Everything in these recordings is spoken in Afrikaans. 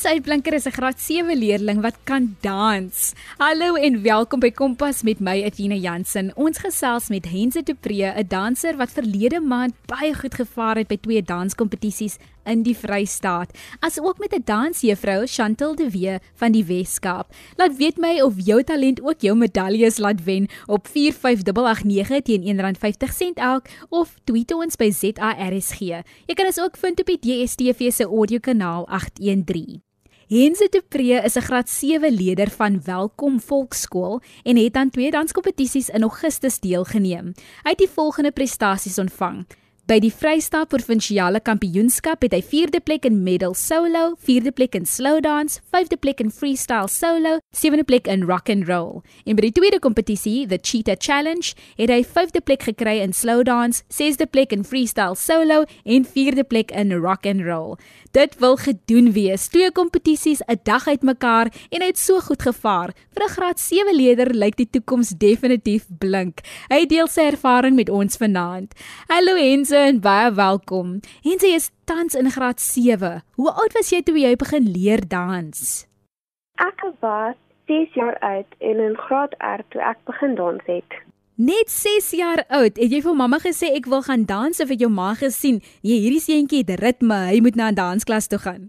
Ons uitblinker is 'n graad 7 leerling wat kan dans. Hallo en welkom by Kompas met my Athena Jansen. Ons gesels met Hense de Pre, 'n danser wat verlede maand baie goed gevaar het by twee danskompetisies in die Vrystaat, asook met 'n dansjuffrou, Chantel de Wee van die Weskaap. Laat weet my of jou talent ook jou medaljes laat wen op 45889 teen R1.50 elk of tweet ons by ZARSG. Jy kan ons ook vind op die DSTV se audiokanaal 813. Hense de Pre is 'n graad 7 leerder van Welkom Volkskool en het aan twee danskompetisies in Augustus deelgeneem. Hy het die volgende prestasies ontvang: By die Vrystaat Provinsiale Kampioenskap het hy 4de plek in medal solo, 4de plek in slow dance, 5de plek in freestyle solo, 7de plek in rock and roll. En by die tweede kompetisie, the Cheetah Challenge, het hy 5de plek gekry in slow dance, 6de plek in freestyle solo en 4de plek in rock and roll. Dit wil gedoen wees. Twee kompetisies 'n dag uitmekaar en hy het so goed gevaar. Vir 'n graad 7 leerder lyk die toekoms definitief blink. Hy deel sy ervaring met ons vanaand. Hallo Hense en baie welkom. Hense is tans in graad 7. Hoe oud was jy toe jy begin leer dans? Ek was 6 jaar oud en in graad R toe ek begin dans het. Net 6 jaar oud, het jy vir mamma gesê ek wil gaan dans of het jou ma gesien, jy hierdie seentjie het ritme, hy moet na 'n dansklas toe gaan?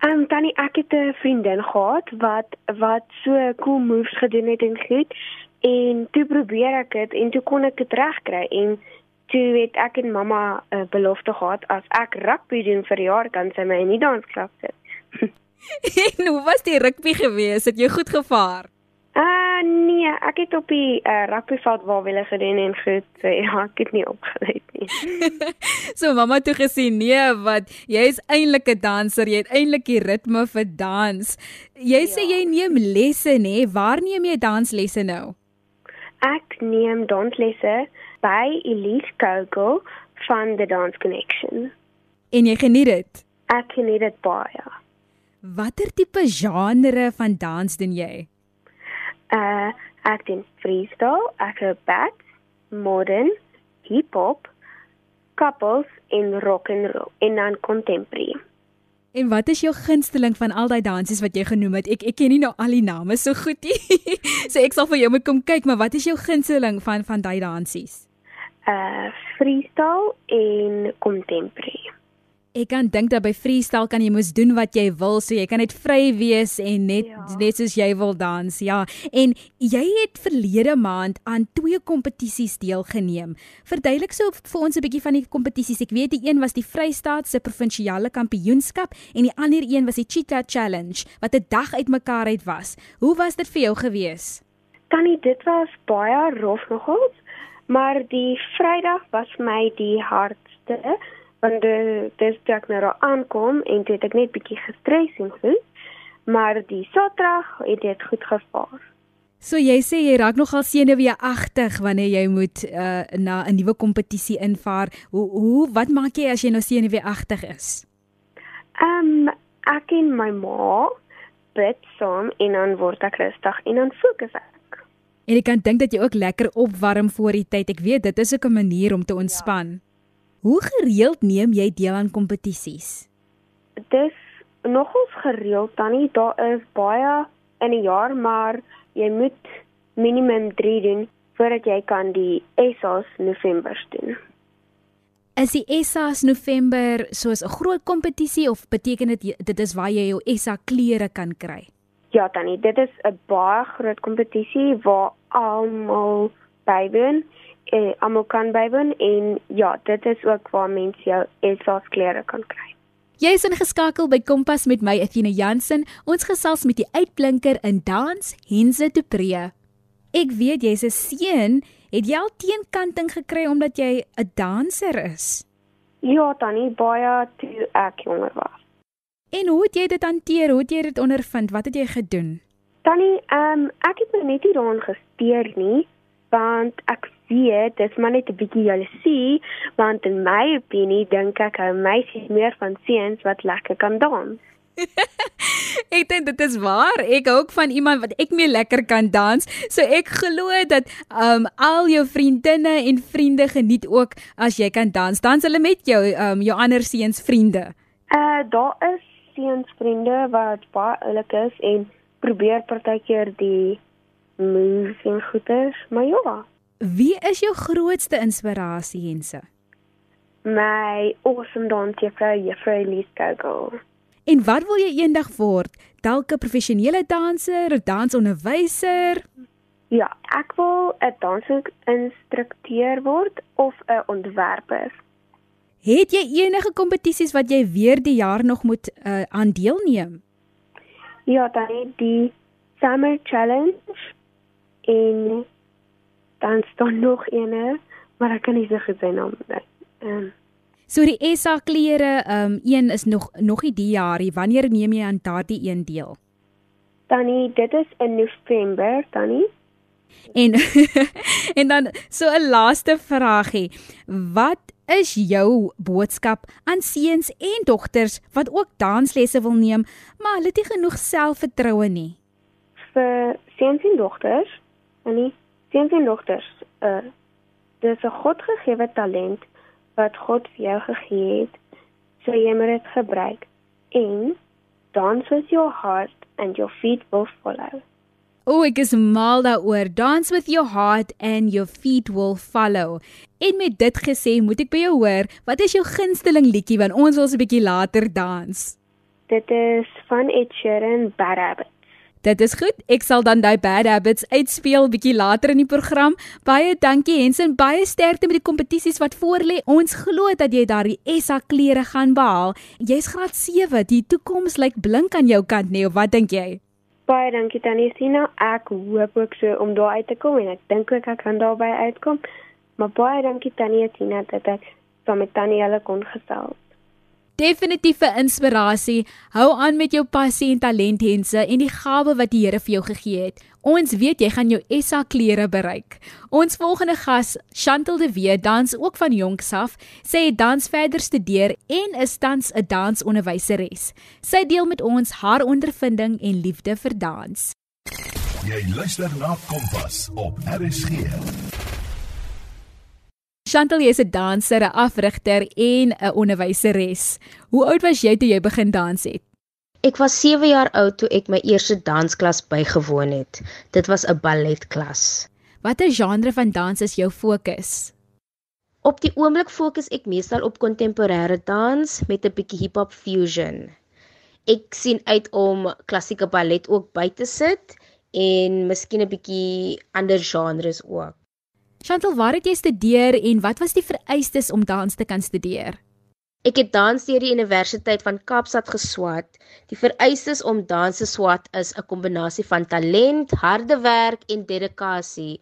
Ehm um, tannie, ek het 'n vriendin gehad wat wat so cool moves gedoen het en goed en toe probeer ek dit en toe kon ek dit regkry en toe het ek en mamma 'n uh, belofte gehad as ek rugby doen vir jaar kan sy my in die dansklas sit. en hoe was die rugby gewees? Het jy goed gevaar? Uh nee, ek het op die uh, rugbyveld waar wille gedoen en goed, so ja, ek het nie opgelet nie. so mamma toe gesien, nee, wat jy is eintlik 'n danser, jy het eintlik die ritme vir dans. Jy ja. sê jy neem lesse nê, waar neem jy danslesse nou? Ek neem danslesse by Elise Kogel van the Dance Connection. En jy geniet dit? Ek geniet dit baie. Watter tipe genre van dans doen jy? Uh ek doen freestyle, acrobat, modern, hip hop, couples en rock and roll en dan contemporary. En wat is jou gunsteling van al daai dansies wat jy genoem het? Ek ek ken nie nou al die name so goed nie. so ek sal vir jou moet kom kyk, maar wat is jou gunsteling van van daai dansies? Uh freestyle en contemporary ek kan dink dat by freestyle kan jy mos doen wat jy wil, so jy kan net vry wees en net ja. net soos jy wil dans. Ja. En jy het verlede maand aan twee kompetisies deelgeneem. Verduidelik so vir ons 'n bietjie van die kompetisies. Ek weet die een was die Vrystaat se provinsiale kampioenskap en die ander een was die Cheetah Challenge wat 'n dag uitmekaar uit was. Hoe was dit vir jou gewees? Tannie, dit was baie rof nogals, maar die Vrydag was my die hardste want dis toe ek nou daar aankom en toe het ek net bietjie gestres en goed. Maar die Saterdag het dit goed gevaar. So jy sê jy raak nogal senuweeagtig wanneer jy moet uh, na 'n nuwe kompetisie invaar. Hoe hoe wat maak jy as jy nou senuweeagtig is? Ehm um, ek en my ma bid saam en dan word ek rustig en dan fokus ek. En ek kan dink dat jy ook lekker opwarm voor die tyd. Ek weet dit is ook 'n manier om te ontspan. Ja. Hoe gereeld neem jy deel aan kompetisies? Dis nogals gereeld tannie, daar is baie in 'n jaar, maar jy moet minimum 3 doen voordat jy kan die ESA's November doen. Is die ESA's November soos 'n groot kompetisie of beteken dit dit is waar jy jou ESA klere kan kry? Ja tannie, dit is 'n baie groot kompetisie waar almal bywoon eh, almal kan bywoon en ja, dit is ook waar mense jou ESA's klere kan kry. Jy is ingeskakel by Kompas met my Athena Jansen. Ons gesels met die uitblinker in dans, Hense de Pre. Ek weet jy's 'n seun, het jy al teenkanting gekry omdat jy 'n danser is? Ja, tannie, baie toe ek jonger was. En hoe het jy dit hanteer? Hoe het jy dit ondervind? Wat het jy gedoen? Tannie, ehm um, ek het net nie daaraan gesteer nie want ek weet dis maar net 'n bietjie jaloesie want in my opinie dink ek hou meisies meer van seuns wat lekker kan dans. ek dink dit is waar. Ek hou ook van iemand wat ek mee lekker kan dans. So ek glo dat um al jou vriendinne en vriende geniet ook as jy kan dans. Dans hulle met jou um jou ander seuns vriende. Uh daar is seunsvriende wat baie oulik is en probeer partykeer die moves en goeters, maar ja. Wie is jou grootste inspirasie, Hense? My awesome dansjuffrou, Juffrou Elise Gogol. En wat wil jy eendag word? Dalk 'n professionele danser, 'n dansonderwyser? Ja, ek wil 'n dansinstrukteur word of 'n ontwerper. Het jy enige kompetisies wat jy weer die jaar nog moet uh, aan deelneem? Ja, dan het die Summer Challenge en dan staan nog eene, maar ek kan nie se gesê naam nie. Ehm So die SA klere, ehm um, een is nog nog nie die jaar nie. Wanneer neem jy aan daardie een deel? Tannie, dit is in November, Tannie. En en dan so 'n laaste vraagie. Wat is jou boodskap aan seuns en dogters wat ook danslesse wil neem, maar hulle het nie genoeg selfvertroue nie? Vir seuns en dogters, Tannie, seuns en dogters, uh dis 'n godgegewe talent wat God vir jou gegee het, so jy moet dit gebruik. En dance with your heart and your feet will follow. O, ek is mal daaroor. Dance with your heart and your feet will follow. En met dit gesê, moet ek by jou hoor, wat is jou gunsteling liedjie want ons wil 'n bietjie later dans? Dit is van Ed Sheeran, Bad Habits. Dit is goed. Ek sal dan daai bad habits uitspeel bietjie later in die program. Baie dankie Hensen, baie sterkte met die kompetisies wat voorlê. Ons glo dat jy daardie SA klere gaan behaal. Jy's graad 7. Die toekoms lyk blink aan jou kant, nee, wat dink jy? Baie dankie Tannie Sina. Ek hoop ook so om daar uit te kom en ek dink ook ek kan daarby uitkom. Maar baie dankie Tannie Sina dat ek saam met Tannie hulle kon gesels definitiewe inspirasie. Hou aan met jou passie en talent Hense en die gawe wat die Here vir jou gegee het. Ons weet jy gaan jou SA klere bereik. Ons volgende gas, Chantel de Wee, dans ook van jonks af. Sy het dans verder studeer en is tans 'n dansonderwyseres. Sy deel met ons haar ondervinding en liefde vir dans. Jy luister na Kompas op RSG. Chantal, jy's 'n danser, 'n afrigter en 'n onderwyseres. Hoe oud was jy toe jy begin dans het? Ek was 7 jaar oud toe ek my eerste dansklas bygewoon het. Dit was 'n balletklas. Watter genre van dans is jou fokus? Op die oomblik fokus ek meestal op kontemporêre dans met 'n bietjie hip-hop fusion. Ek sien uit om klassieke ballet ook by te sit en miskien 'n bietjie ander genres ook. Chantal, waar het jy studeer en wat was die vereistes om dans te kan studeer? Ek het dans deur die Universiteit van Kaapstad geswat. Die vereistes om dans te swat is 'n kombinasie van talent, harde werk en dedikasie.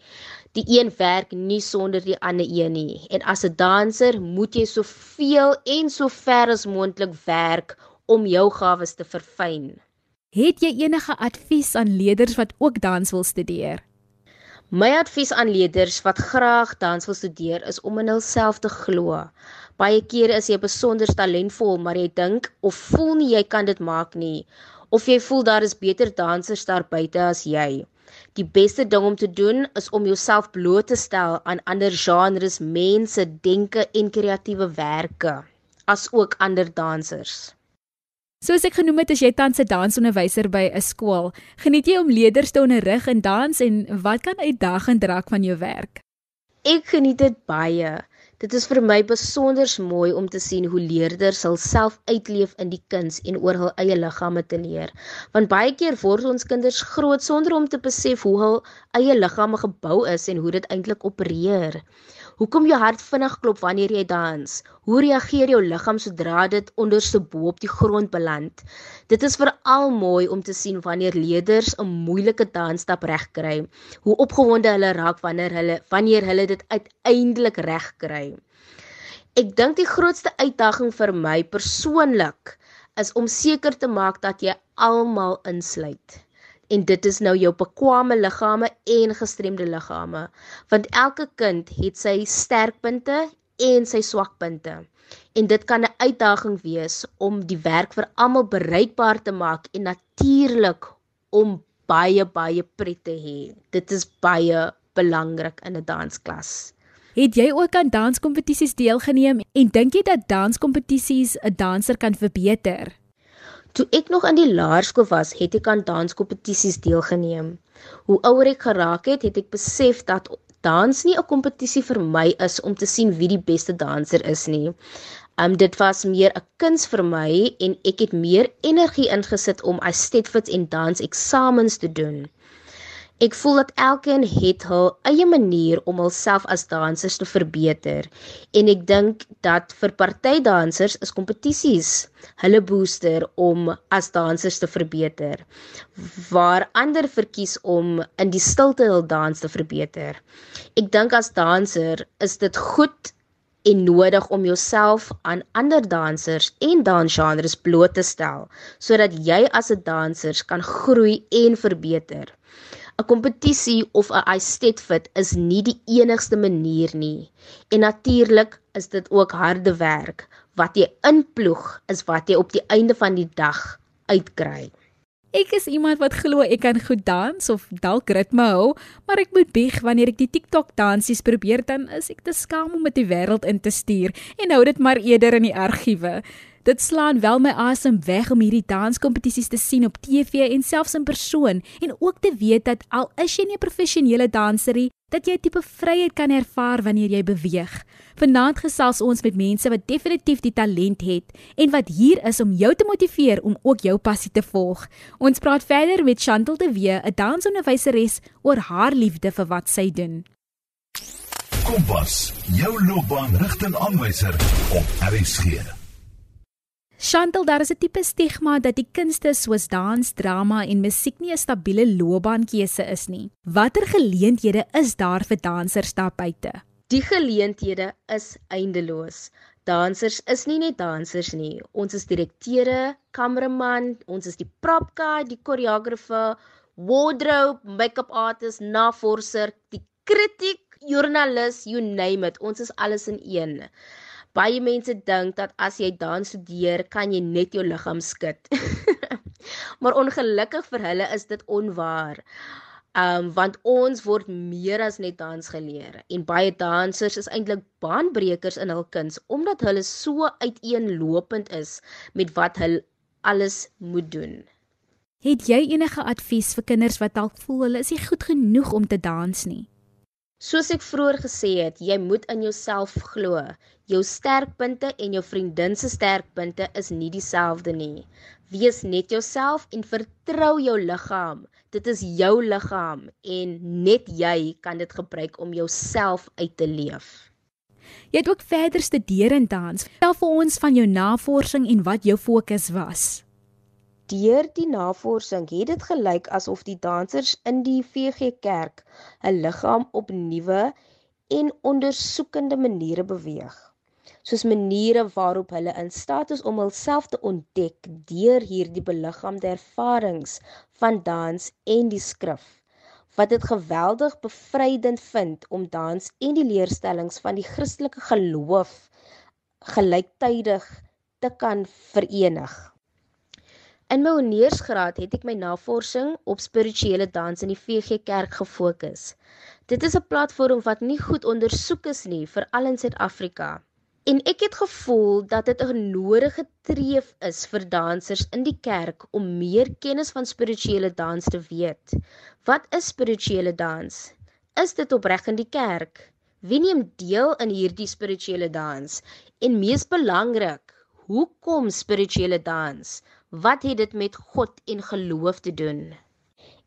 Die een werk nie sonder die ander een nie. En as 'n danser moet jy soveel en so ver as moontlik werk om jou gawes te verfyn. Het jy enige advies aan leerders wat ook dans wil studeer? My advies aan leerders wat graag dans wil studeer is om in hulself te glo. Baie kere is jy besonder talentvol, maar jy dink of voel nie jy kan dit maak nie, of jy voel daar is beter dansers daar buite as jy. Die beste ding om te doen is om jouself bloot te stel aan ander genres, mense, denke en kreatiewe werke, as ook ander dansers. Soos ek genoem het, as jy tans 'n dansonderwyser by 'n skool, geniet jy om leerders te onderrig in dans en wat kan uitdagend raak van jou werk? Ek geniet dit baie. Dit is vir my besonder mooi om te sien hoe leerders hulself uitleef in die kuns en oor hul eie liggame te leer. Want baie keer word ons kinders groot sonder om te besef hoe hul eie liggame gebou is en hoe dit eintlik opereer. Hoekom jou hart vinnig klop wanneer jy dans? Hoe reageer jou liggaam sodra dit onderste bo op die grond beland? Dit is veral mooi om te sien wanneer leerders 'n moeilike dansstap regkry. Hoe opgewonde hulle raak wanneer hulle wanneer hulle dit uiteindelik regkry. Ek dink die grootste uitdaging vir my persoonlik is om seker te maak dat jy almal insluit en dit is nou jou bekwame liggame en gestremde liggame. Want elke kind het sy sterkpunte en sy swakpunte. En dit kan 'n uitdaging wees om die werk vir almal bereikbaar te maak en natuurlik om baie baie pret te hê. Dit is baie belangrik in 'n dansklas. Het jy ook aan danskompetisies deelgeneem en dink jy dat danskompetisies 'n danser kan verbeter? Toe ek nog in die laerskool was, het ek aan danskompetisies deelgeneem. Hoe ouer ek geraak het, het ek besef dat dans nie 'n kompetisie vir my is om te sien wie die beste danser is nie. Um dit was meer 'n kuns vir my en ek het meer energie ingesit om aesthetics en dans eksamens te doen. Ek voel dat elkeen het hul eie manier om hulself as dansers te verbeter en ek dink dat vir party dansers is kompetisies hulle booster om as dansers te verbeter waar ander verkies om in die stilte hul dans te verbeter. Ek dink as danser is dit goed en nodig om jouself aan ander dansers en dansgenres bloot te stel sodat jy as 'n danser kan groei en verbeter. 'n kompetisie of 'n aestet fit is nie die enigste manier nie. En natuurlik is dit ook harde werk. Wat jy inploeg is wat jy op die einde van die dag uitkry. Ek is iemand wat glo ek kan goed dans of dalk ritme hou, maar ek moet bieg wanneer ek die TikTok dansies probeer dan is ek te skaam om dit die wêreld in te stuur en hou dit maar eerder in die argiewe. Dit slaan wel my asem weg om hierdie danskompetisies te sien op TV en selfs in persoon en ook te weet dat al is jy nie 'n professionele danserie, dat jy 'n tipe vryheid kan ervaar wanneer jy beweeg. Vanaand gesels ons met mense wat definitief die talent het en wat hier is om jou te motiveer om ook jou passie te volg. Ons praat verder met Chantel de Wee, 'n dansonderwyseres oor haar liefde vir wat sy doen. Kompas, jou loopbaanrigtingaanwyser op RSG. Chantel, daar is 'n tipe stigma dat die kunste soos dans, drama en musiek nie 'n stabiele loopbaankeuse is nie. Watter geleenthede is daar vir dansers daar buite? Die geleenthede is eindeloos. Dansers is nie net dansers nie. Ons is direkteure, kameraman, ons is die prop guy, die koreografe, wardrobe, make-up artist, navorser, die kritiek, joernalis, you name it. Ons is alles in een. Baie mense dink dat as jy dans studeer, kan jy net jou liggaam skud. maar ongelukkig vir hulle is dit onwaar. Um want ons word meer as net dans geleer en baie dansers is eintlik baanbrekers in hul kuns omdat hulle so uiteenlopend is met wat hulle alles moet doen. Het jy enige advies vir kinders wat dalk voel hulle is nie goed genoeg om te dans nie? Soos ek vroeër gesê het, jy moet in jouself glo. Jou sterkpunte en jou vriendin se sterkpunte is nie dieselfde nie. Wees net jouself en vertrou jou liggaam. Dit is jou liggaam en net jy kan dit gebruik om jouself uit te leef. Jy het ook verder studeer in dans. Vertel vir ons van jou navorsing en wat jou fokus was. Deur die navorsing het dit gelyk asof die dansers in die VG Kerk 'n liggaam op nuwe en ondersoekende maniere beweeg, soos maniere waarop hulle in staat is om hulself te ontdek deur hierdie beliggaamde ervarings van dans en die skrif wat dit geweldig bevrydend vind om dans en die leerstellings van die Christelike geloof gelyktydig te kan verenig. In my honeursgraad het ek my navorsing op spirituele dans in die VG Kerk gefokus. Dit is 'n platform wat nie goed ondersoek is nie, veral in Suid-Afrika. En ek het gevoel dat dit 'n nodige treef is vir dansers in die kerk om meer kennis van spirituele dans te weet. Wat is spirituele dans? Is dit opreg in die kerk? Wie neem deel in hierdie spirituele dans? En mees belangrik, hoekom spirituele dans? Wat het dit met God en geloof te doen?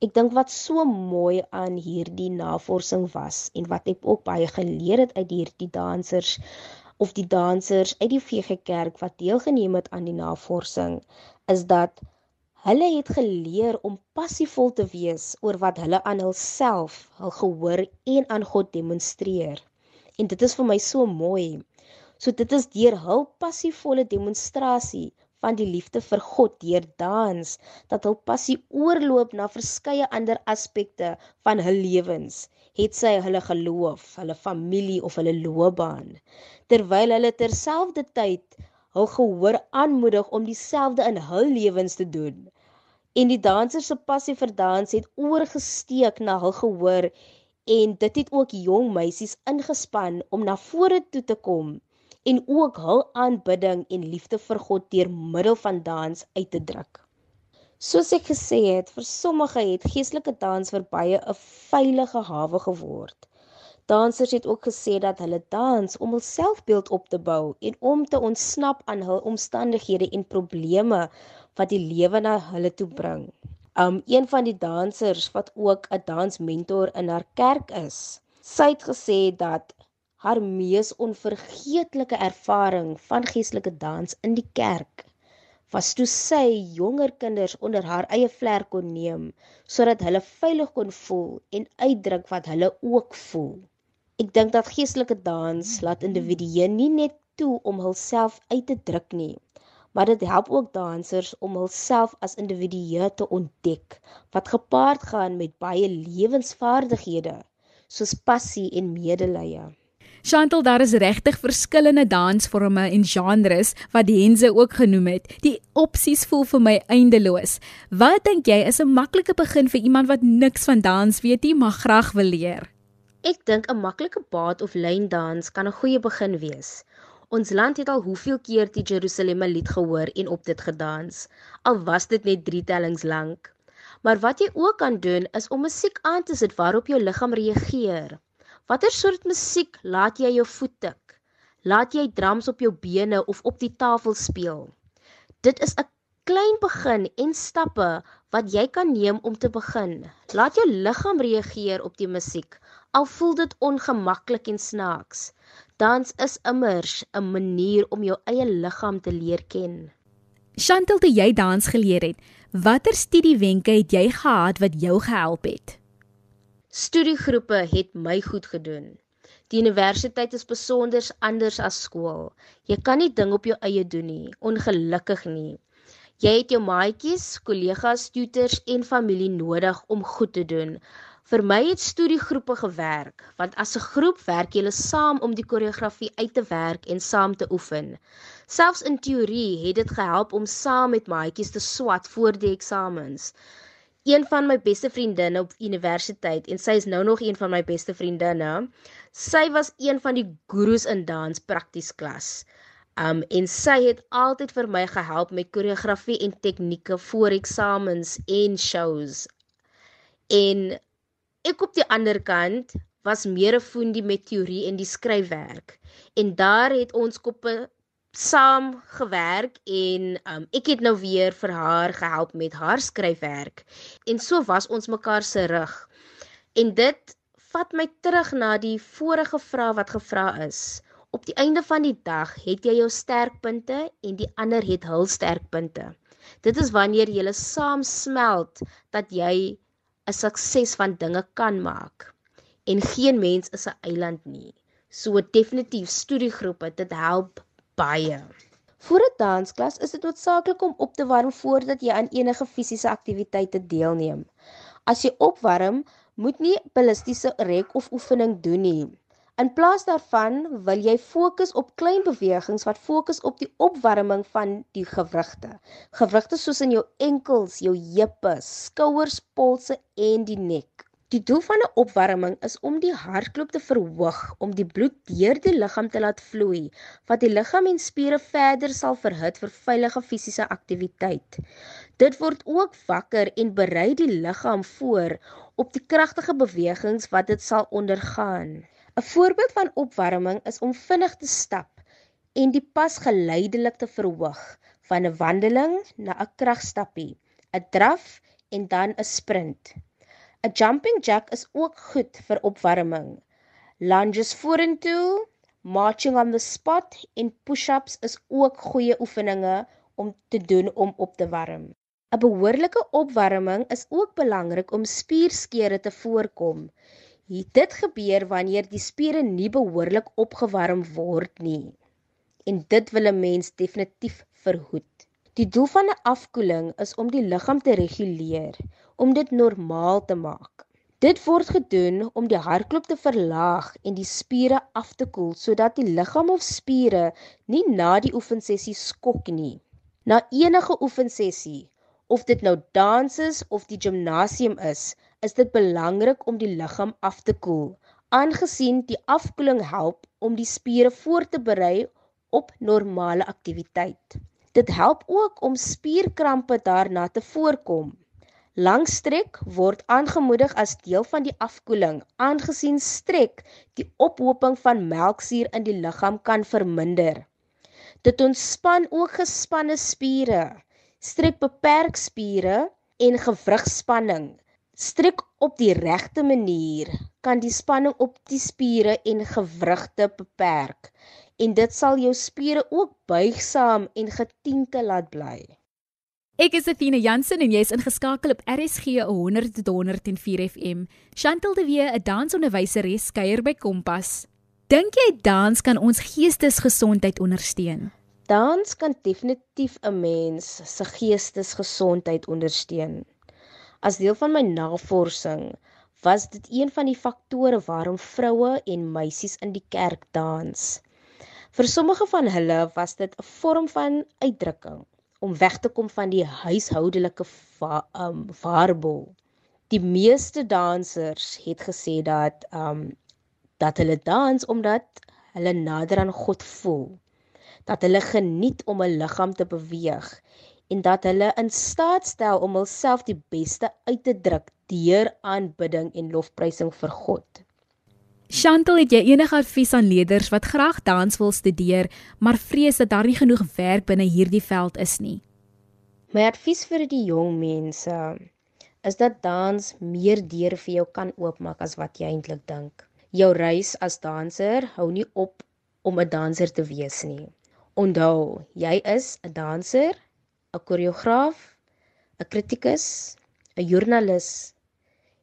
Ek dink wat so mooi aan hierdie navorsing was en wat ek ook baie geleer het uit hierdie dansers of die dansers uit die VG Kerk wat deelgeneem het aan die navorsing is dat hulle het geleer om passievol te wees oor wat hulle aan hulself, hul gehoor en aan God demonstreer. En dit is vir my so mooi. So dit is deur hul passievolle demonstrasie van die liefde vir God deur dans dat hul passie oorloop na verskeie ander aspekte van hul lewens het sy hulle geloof hulle familie of hulle loopbaan. Terwyl hulle terselfdertyd hul gehoor aanmoedig om dieselfde in hul lewens te doen. En die dansers se passie vir dans het oorgesteek na hul gehoor en dit het ook jong meisies ingespan om na vore toe te kom en ook hul aanbidding en liefde vir God deur middel van dans uit te druk. Soos ek gesê het, vir sommige het geestelike dans vir baie 'n veilige hawe geword. Dansers het ook gesê dat hulle dans om hul selfbeeld op te bou en om te ontsnap aan hul omstandighede en probleme wat die lewe na hulle toe bring. Um een van die dansers wat ook 'n dansmentor in haar kerk is, sy het gesê dat haar mees onvergeetlike ervaring van geestelike dans in die kerk was toe sy jonger kinders onder haar eie vlerk kon neem sodat hulle veilig kon voel en uitdruk wat hulle ook voel. Ek dink dat geestelike dans laat individue nie net toe om hulself uit te druk nie, maar dit help ook dansers om hulself as individue te ontdek wat gepaard gaan met baie lewensvaardighede soos passie en medelee. Chantel, daar is regtig verskillende dansforme en genres wat Hense ook genoem het. Die opsies voel vir my eindeloos. Wat dink jy is 'n maklike begin vir iemand wat niks van dans weet nie, maar graag wil leer? Ek dink 'n maklike baat of lyn dans kan 'n goeie begin wees. Ons land het al hoeveel keer die Jerusalem lied gehoor en op dit gedans, al was dit net 3 tellings lank. Maar wat jy ook kan doen is om musiek aan te sit waarop jou liggaam reageer. Watter soort musiek laat jy jou voet tik? Laat jy drums op jou bene of op die tafel speel? Dit is 'n klein begin en stappe wat jy kan neem om te begin. Laat jou liggaam reageer op die musiek, al voel dit ongemaklik en snaaks. Dans is immers 'n manier om jou eie liggaam te leer ken. Chantel, toe jy dans geleer het, watter studiewenke het jy gehad wat jou gehelp het? Studiegroepe het my goed gedoen. Die universiteit is besonder anders as skool. Jy kan nie ding op jou eie doen nie, ongelukkig nie. Jy het jou maatjies, kollegas, tutors en familie nodig om goed te doen. Vir my het studiegroepe gewerk, want as 'n groep werk julle saam om die koreografie uit te werk en saam te oefen. Selfs in teorie het dit gehelp om saam met maatjies te swat voor die eksamens een van my beste vriendinne op universiteit en sy is nou nog een van my beste vriendinne. Sy was een van die gurus in dans prakties klas. Um en sy het altyd vir my gehelp met koreografie en tegnieke voor eksamens en shows. En ek op die ander kant was meer 'n foendie met teorie en die skryfwerk. En daar het ons koppe saam gewerk en um, ek het nou weer vir haar gehelp met haar skryfwerk. En so was ons mekaar se rug. En dit vat my terug na die vorige vraag wat gevra is. Op die einde van die dag het jy jou sterkpunte en die ander het hul sterkpunte. Dit is wanneer jy saam smelt dat jy 'n sukses van dinge kan maak. En geen mens is 'n eiland nie. So definitief studiegroepe dit help baie. Voor 'n dansklas is dit noodsaaklik om op te warm voordat jy aan enige fisiese aktiwiteite deelneem. As jy opwarm, moet nie ballistiese rek of oefening doen nie. In plaas daarvan wil jy fokus op klein bewegings wat fokus op die opwarming van die gewrigte. Gewrigte soos in jou enkels, jou heupe, skouers, polse en die nek. Die doel van 'n opwarming is om die hartklop te verhoog om die bloed deur die liggaam te laat vloei wat die liggaam en spiere verder sal verhit vir veilige fisiese aktiwiteit. Dit word ook wakker en berei die liggaam voor op die kragtige bewegings wat dit sal ondergaan. 'n Voorbeeld van opwarming is om vinnig te stap en die pas geleidelik te verhoog van 'n wandeling na 'n kragstappie, 'n draf en dan 'n sprint. 'n Jumping jack is ook goed vir opwarming. Lunges vorentoe, marching on the spot en push-ups is ook goeie oefeninge om te doen om op te warm. 'n Behoorlike opwarming is ook belangrik om spierskere te voorkom. Dit gebeur wanneer die spiere nie behoorlik opgewarm word nie. En dit wil 'n mens definitief verhoed. Die doel van 'n afkoeling is om die liggaam te reguleer om dit normaal te maak. Dit word gedoen om die hartklop te verlaag en die spiere af te koel sodat die liggaam of spiere nie na die oefensessie skok nie. Na enige oefensessie, of dit nou dans is of die gimnasium is, is dit belangrik om die liggaam af te koel, aangesien die afkoeling help om die spiere voor te berei op normale aktiwiteit. Dit help ook om spierkrampe daarna te voorkom. Langstrek word aangemoedig as deel van die afkoeling, aangesien strek die ophoping van melksuur in die liggaam kan verminder. Dit ontspan ook gespanne spiere, strek beperk spiere en gewrigspanning. Strik op die regte manier kan die spanning op die spiere en gewrigte beperk en dit sal jou spiere ook buigsaam en getiente laat bly. Ek is Athena Jansen en jy's ingeskakel op RSG 100 tot 104 FM. Chantel de Wee, 'n dansonderwyseres, kuier by Kompas. Dink jy dans kan ons geestesgesondheid ondersteun? Dans kan definitief 'n mens se geestesgesondheid ondersteun. As deel van my navorsing was dit een van die faktore waarom vroue en meisies in die kerk dans. Vir sommige van hulle was dit 'n vorm van uitdrukking om weg te kom van die huishoudelike va um waarbol. Die meeste dansers het gesê dat um dat hulle dans omdat hulle nader aan God voel. Dat hulle geniet om 'n liggaam te beweeg en dat hulle in staat stel om hulself die beste uit te druk deur aanbidding en lofprysing vir God. Chantel, het jy enige advies aan leerders wat graag dans wil studeer, maar vrees dat daar nie genoeg werk binne hierdie veld is nie? My advies vir die jong mense is dat dans meer deure vir jou kan oopmaak as wat jy eintlik dink. Jou reis as danser hou nie op om 'n danser te wees nie. Onthou, jy is 'n danser 'n koreograaf, 'n kritikus, 'n joernalis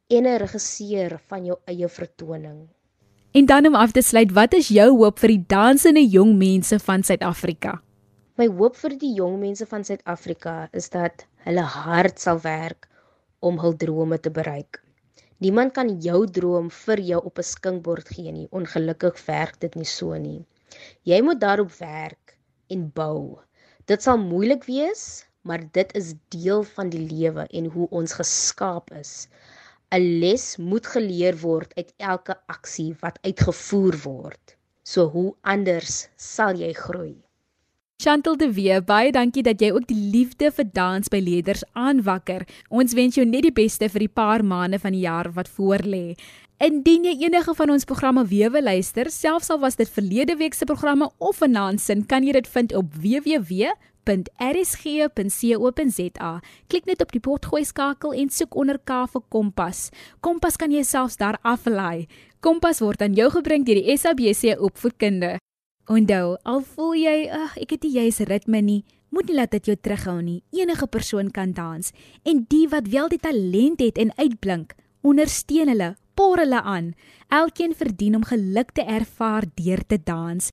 en 'n regisseur van jou eie vertoning. En dan om af te sluit, wat is jou hoop vir die dansende jong mense van Suid-Afrika? My hoop vir die jong mense van Suid-Afrika is dat hulle hard sal werk om hul drome te bereik. Niemand kan jou droom vir jou op 'n skinkbord gee nie. Ongelukkig werk dit nie so nie. Jy moet daarop werk en bou. Dit sal moeilik wees, maar dit is deel van die lewe en hoe ons geskaap is. 'n Les moet geleer word uit elke aksie wat uitgevoer word. So hoe anders sal jy groei? Chantel de Wee, baie dankie dat jy ook die liefde vir dans by leerders aanwakker. Ons wens jou net die beste vir die paar maande van die jaar wat voorlê. Indien jy enige van ons programme weer wil luister, selfs al was dit verlede week se programme of vanaand se, kan jy dit vind op www.rsg.co.za. Klik net op die potgooi skakel en soek onder K vir Kompas. Kompas kan jy selfs daar aflaai. Kompas word aan jou gebring deur die SABC opvoedkunde. Onthou, al voel jy, ag, ek het nie juis ritme nie, moet nie laat dit jou terughou nie. Enige persoon kan dans en die wat wel die talent het en uitblink, ondersteun hulle por hulle aan. Elkeen verdien om geluk te ervaar deur te dans.